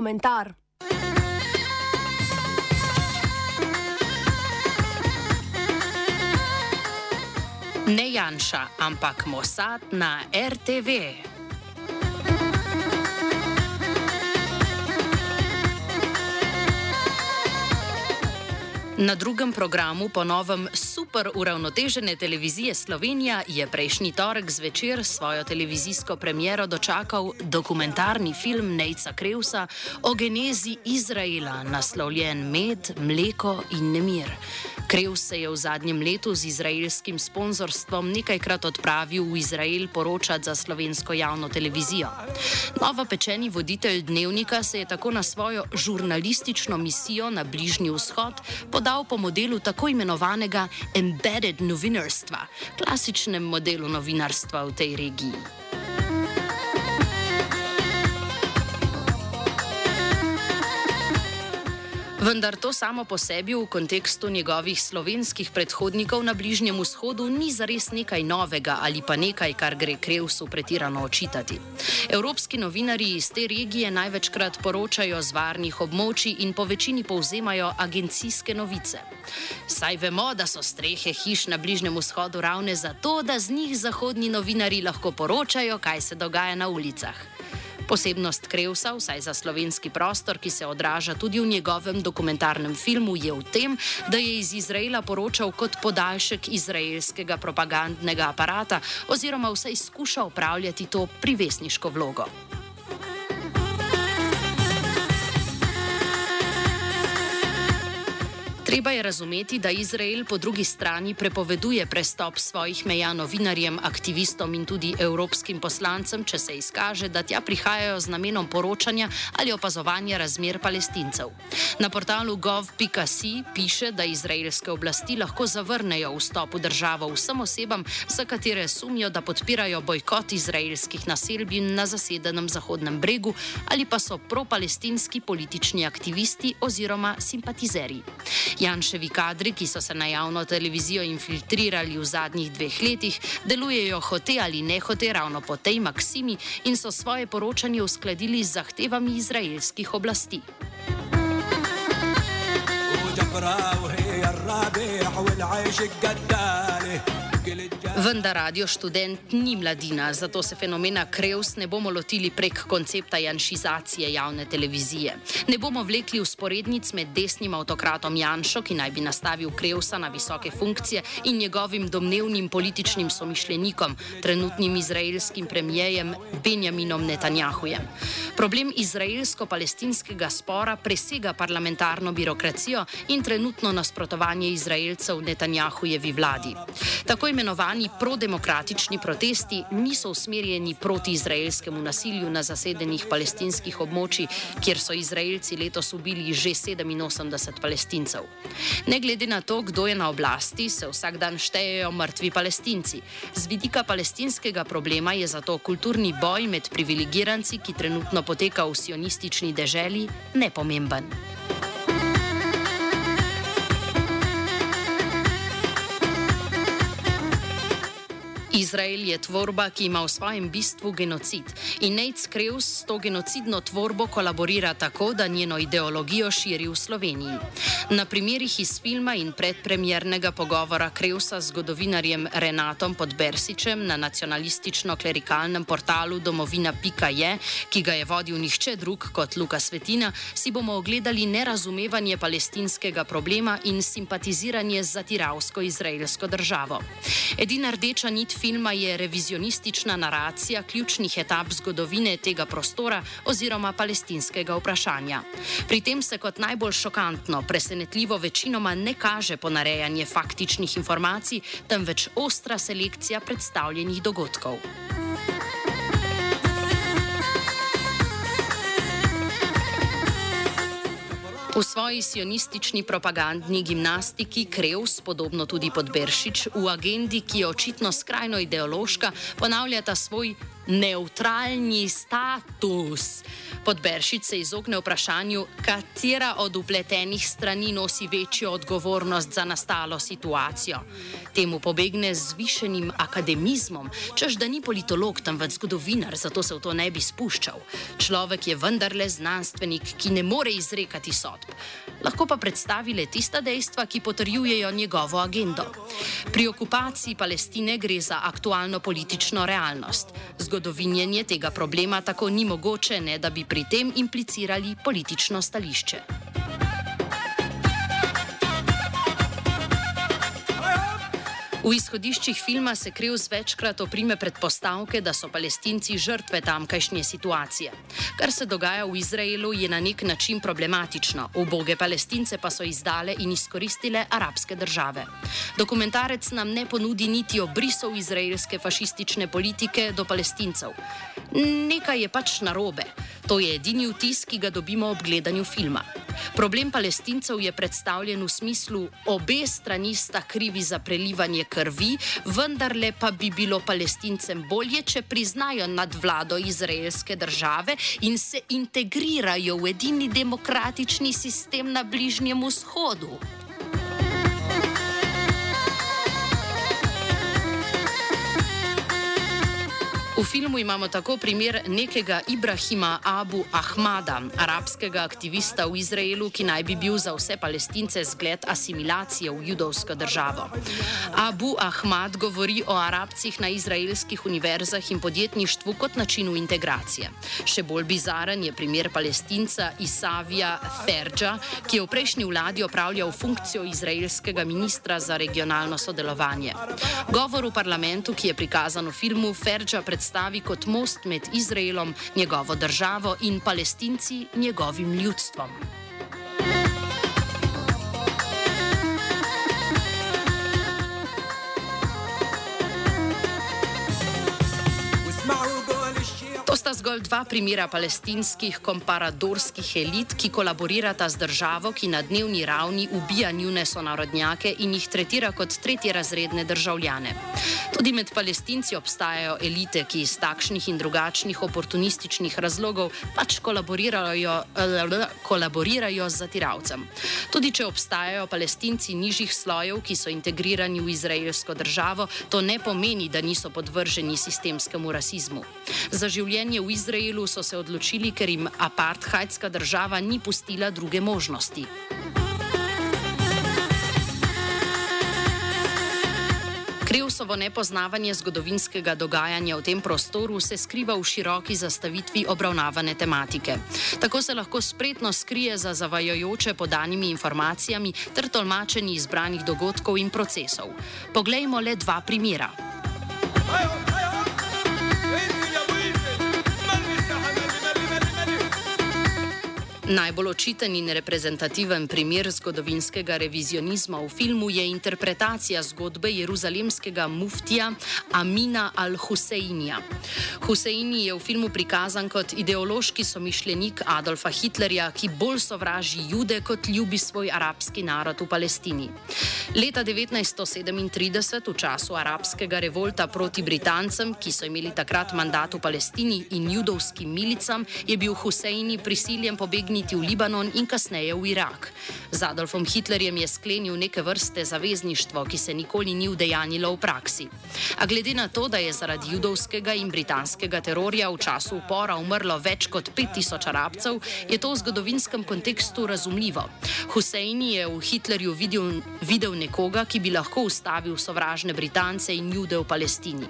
komentar. Ne Janša, ampak Mossad na RTV. Na drugem programu ponovem super uravnotežene televizije Slovenija je prejšnji torek zvečer svojo televizijsko premiero dočakal dokumentarni film Nejca Kreusa o genezi Izraela, naslovljen Med, Mleko in Nemir. Kreus se je v zadnjem letu z izraelskim sponzorstvom nekajkrat odpravil v Izrael poročati za slovensko javno televizijo. Novo pečeni voditelj dnevnika se je tako na svojo žurnalistično misijo na Bližnji vzhod podal po modelu tako imenovanega embedded novinarstva, klasičnem modelu novinarstva v tej regiji. Vendar to samo po sebi v kontekstu njegovih slovenskih predhodnikov na Bližnjem vzhodu ni zares nekaj novega ali pa nekaj, kar gre Krevsu pretirano očitati. Evropski novinari iz te regije največkrat poročajo z varnih območij in po večini povzemajo agencijske novice. Saj vemo, da so strehe hiš na Bližnjem vzhodu ravne zato, da z njih zahodni novinari lahko poročajo, kaj se dogaja na ulicah. Posebnost Krevsa, vsaj za slovenski prostor, ki se odraža tudi v njegovem dokumentarnem filmu, je v tem, da je iz Izraela poročal kot podaljšek izraelskega propagandnega aparata oziroma vsaj skuša upravljati to privesniško vlogo. Treba je razumeti, da Izrael po drugi strani prepoveduje prestop svojih meja novinarjem, aktivistom in tudi evropskim poslancem, če se izkaže, da tja prihajajo z namenom poročanja ali opazovanja razmer palestincev. Na portalu gov.si piše, da izraelske oblasti lahko zavrnejo vstop v državo vsem osebam, za katere sumijo, da podpirajo bojkot izraelskih naselbin na zasedenem Zahodnem bregu ali pa so pro-palestinski politični aktivisti oziroma simpatizeri. Janševi kadri, ki so se na javno televizijo infiltrirali v zadnjih dveh letih, delujejo hote ali ne hote ravno po tej maksimi in so svoje poročanje uskladili z zahtevami izraelskih oblasti. Vendar radio študent ni mladina, zato se fenomena Kreus ne bomo lotili prek koncepta janšizacije javne televizije. Ne bomo vlekli usporednic med desnim avtokratom Janšo, ki naj bi nastavil Kreusa na visoke funkcije, in njegovim domnevnim političnim somišljenikom, trenutnim izraelskim premijejem Benjaminom Netanjahujem. Problem izraelsko-palestinskega spora presega parlamentarno birokracijo in trenutno nasprotovanje Izraelcev Netanjahujevi vladi. Tako imenovani prodemokratični protesti niso usmerjeni proti izraelskemu nasilju na zasedenih palestinskih območjih, kjer so Izraelci letos ubili že 87 palestincev. Ne glede na to, kdo je na oblasti, se vsak dan štejejo mrtvi palestinci. Z vidika palestinskega problema je zato kulturni boj med privilegiranci, ki trenutno poteka v sionistični deželi, nepomemben. Izrael je tvorba, ki ima v svojem bistvu genocid. In Nate Kreus s to genocidno tvorbo kolaborira tako, da njeno ideologijo širi v Sloveniji. Na primerih iz filma in predpremiernega pogovora Kreusa z zgodovinarjem Renatom Podbersičem na nacionalistično-klerikalnem portalu domovina.je, ki ga je vodil nihče drug kot Luka Svetina, si bomo ogledali nerazumevanje palestinskega problema in simpatiziranje z zatiravsko izraelsko državo. Edina rdeča nit filma je revizionistična naracija ključnih etap zgodovine tega prostora oziroma palestinskega vprašanja. Pri tem se kot najbolj šokantno, presenetljivo večinoma ne kaže ponarejanje faktičnih informacij, temveč ostra selekcija predstavljenih dogodkov. V svoji sionistični propagandni gimnastiki Kreus, podobno tudi Podberšič, v agendi, ki je očitno skrajno ideološka, ponavljata svoj neutralni status. Podberšič se izogne vprašanju, katera od upletenih strani nosi večjo odgovornost za nastalo situacijo. Temu pobegne z višenim akademizmom, čež da ni politolog, temveč zgodovinar, zato se v to ne bi spuščal. Človek je vendarle znanstvenik, ki ne more izrekati sodb. Lahko pa predstavi le tista dejstva, ki potrjujejo njegovo agendo. Pri okupaciji Palestine gre za aktualno politično realnost. Zgodovinjenje tega problema tako ni mogoče, ne da bi pri tem implicirali politično stališče. V izhodiščih filma se Krivs večkrat oprime predpostavke, da so palestinci žrtve tamkajšnje situacije. Kar se dogaja v Izraelu, je na nek način problematično. Uboge palestince pa so izdale in izkoristile arabske države. Dokumentarec nam ne ponudi niti obrisov izraelske fašistične politike do palestincev. Nekaj je pač narobe. To je edini vtis, ki ga dobimo ob gledanju filma. Problem palestincev je predstavljen v smislu, obe strani sta krivi za prelivanje krvi, vendarle pa bi bilo palestincem bolje, če priznajo nadvlado izraelske države in se integrirajo v edini demokratični sistem na Bližnjem vzhodu. V filmu imamo tako primer nekega Ibrahima Abu Ahmada, arabskega aktivista v Izraelu, ki naj bi bil za vse palestince zgled asimilacije v judovsko državo. Abu Ahmad govori o arabcih na izraelskih univerzah in podjetništvu kot načinu integracije. Še bolj bizaren je primer palestinca Isavija Ferđa, ki je v prejšnji vladi opravljal funkcijo izraelskega ministra za regionalno sodelovanje. Govor v parlamentu, ki je prikazan v filmu, Ferđa predstavlja predstavi kot most med Izraelom, njegovo državo in palestinci, njegovim ljudstvom. Sta zgolj dva primera palestinskih komparadorskih elit, ki kolaborirata z državo, ki na dnevni ravni ubija njune sonarodnjake in jih tretira kot tretje razredne državljane. Tudi med palestinci obstajajo elite, ki iz takšnih in drugačnih oportunističnih razlogov pač kolaborirajo, kolaborirajo z zatiravcem. Tudi če obstajajo palestinci nižjih slojev, ki so integrirani v izraelsko državo, to ne pomeni, da niso podvrženi sistemskemu rasizmu. Za življenje življenje v Izraelu so se odločili, ker jim apartheidska država ni pustila druge možnosti. Krivsovo nepoznavanje zgodovinskega dogajanja v tem prostoru se skriva v široki zastavitvi obravnavane tematike. Tako se lahko spretno skrije za zavajojoče podanimi informacijami ter tolmačenji izbranih dogodkov in procesov. Poglejmo le dva primera. Ajo! Najbolj očiten in reprezentativen primer zgodovinskega revizionizma v filmu je interpretacija zgodbe jeruzalemskega muftija Amina al-Huseinija. Huseini je v filmu prikazan kot ideološki somišljenik Adolfa Hitlerja, ki bolj sovraži jude kot ljubi svoj arabski narod v Palestini. Leta 1937, v času arabskega revolta proti Britancem, ki so imeli takrat mandat v Palestini in judovskim milicam, je bil Huseini prisiljen pobegniti vrniti v Libanon in kasneje v Irak. Z Adolfom Hitlerjem je sklenil neke vrste zavezništvo, ki se nikoli ni udejanilo v praksi. A glede na to, da je zaradi judovskega in britanskega terorja v času upora umrlo več kot 5000 arabcev, je to v zgodovinskem kontekstu razumljivo. Huseini je v Hitlerju videl, videl nekoga, ki bi lahko ustavil sovražne Britance in jude v Palestini.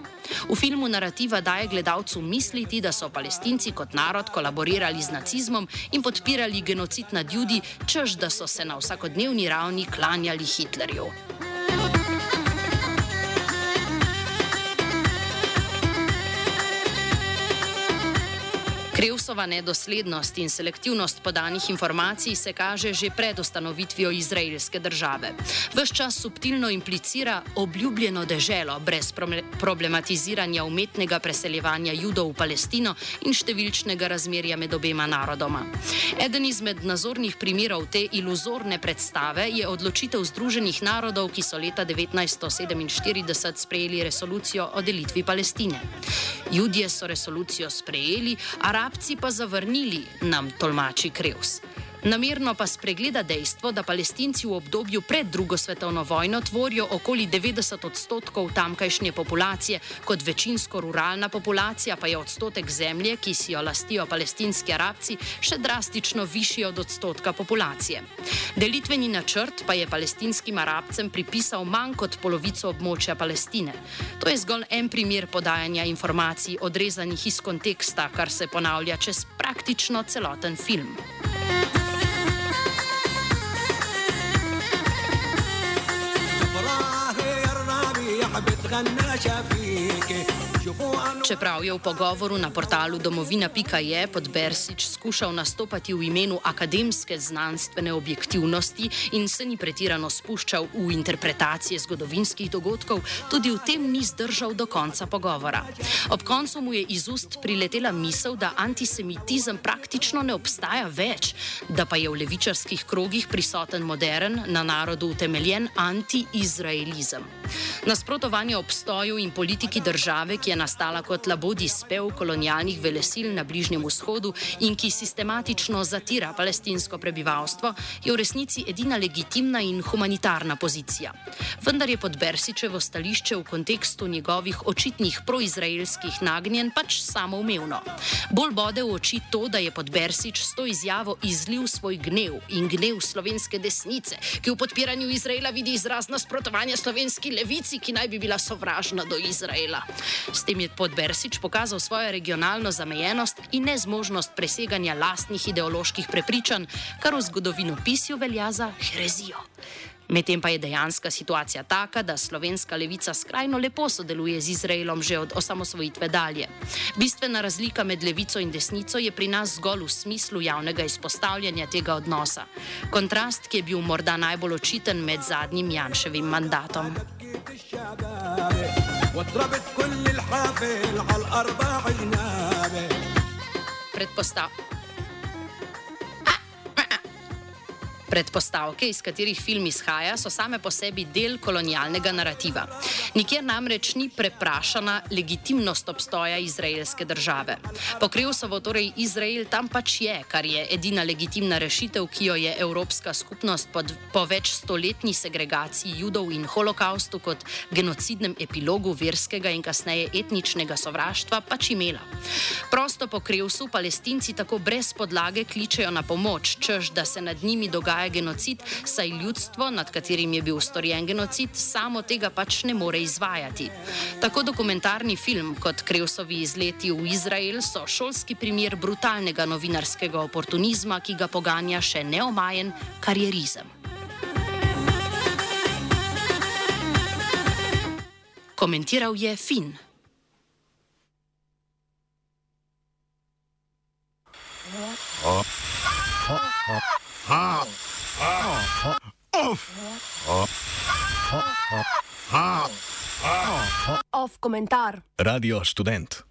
V filmu narativa daje gledalcu misliti, da so palestinci kot narod kolaborirali z nacizmom in podpirali podpirali genocid nad ljudi, čež da so se na vsakodnevni ravni klanjali Hitlerju. Krevsova nedoslednost in selektivnost podanih informacij se kaže že pred ustanovitvijo izraelske države. Ves čas subtilno implicira obljubljeno deželo brez problematiziranja umetnega preseljevanja judov v Palestino in številčnega razmerja med obema narodoma. Eden izmed nazornih primerov te iluzorne predstave je odločitev Združenih narodov, ki so leta 1947 sprejeli resolucijo o delitvi Palestine. Judje so resolucijo sprejeli, arabci pa zavrnili, nam tolmači Kreus. Namerno pa spregleda dejstvo, da palestinci v obdobju pred drugo svetovno vojno tvorijo okoli 90 odstotkov tamkajšnje populacije, kot večinsko ruralna populacija pa je odstotek zemlje, ki si jo lastijo palestinski arabci, še drastično višji od odstotka populacije. Delitveni načrt pa je palestinskim arabcem pripisal manj kot polovico območja Palestine. To je zgolj en primer podajanja informacij odrezanih iz konteksta, kar se ponavlja čez praktično celoten film. Čeprav je v pogovoru na portalu domovina.je pod Bersič skušal nastopati v imenu akademske znanstvene objektivnosti in se ni pretirano spuščal v interpretacije zgodovinskih dogodkov, tudi v tem ni zdržal do konca pogovora. Ob koncu mu je iz ust priletela misel, da antisemitizem praktično ne obstaja več, da pa je v levičarskih krogih prisoten modern, na narodu utemeljen anti-izraelizem. Nasprotovanje obstoju in politiki države, ki je nastala kot labodi spev kolonialnih velesil na Bližnjem vzhodu in ki sistematično zatira palestinsko prebivalstvo, je v resnici edina legitimna in humanitarna pozicija. Vendar je pod Bersičevo stališče v kontekstu njegovih očitnih proizraelskih nagnjen pač samoumevno. Bolj bode v oči to, da je pod Bersič s to izjavo izlil svoj gnev in gnev slovenske desnice, ki v podpiranju Izraela vidi izraz nasprotovanja slovenski levici, ki naj bi bila sovražna do Izraela. S tem je Podbersič pokazal svojo regionalno zamejenost in nezmožnost preseganja lastnih ideoloških prepričanj, kar v zgodovinopisju velja za herezijo. Medtem pa je dejanska situacija taka, da slovenska levica skrajno lepo sodeluje z Izraelom že od osamosvojitve dalje. Bistvena razlika med levico in desnico je pri nas zgolj v smislu javnega izpostavljanja tega odnosa. Kontrast, ki je bil morda najbolj očiten med zadnjim Janševim mandatom. Predpostavljam. Predpostavke, iz katerih film izhaja, so same po sebi del kolonialnega narativa. Nikjer namreč ni preprašana legitimnost obstoja izraelske države. Pokril so torej Izrael tam pač je, kar je edina legitimna rešitev, ki jo je Evropska skupnost pod, po več stoletni segregaciji judov in holokaustu kot genocidnem epilogu verskega in kasneje etničnega sovraštva pač imela. Prosto pokrivsu palestinci tako brez podlage kličejo na pomoč, čež da se nad njimi dogaja dogaja genocid, saj ljudstvo, nad katerim je bil storjen genocid, samo tega pač ne more izvajati. Tako dokumentarni film kot Krevsovi izleti v Izrael so šolski primer brutalnega novinarskega oportunizma, ki ga poganja še neomajen karierizem. Komentiral je Fin. Komentar. Radio študent.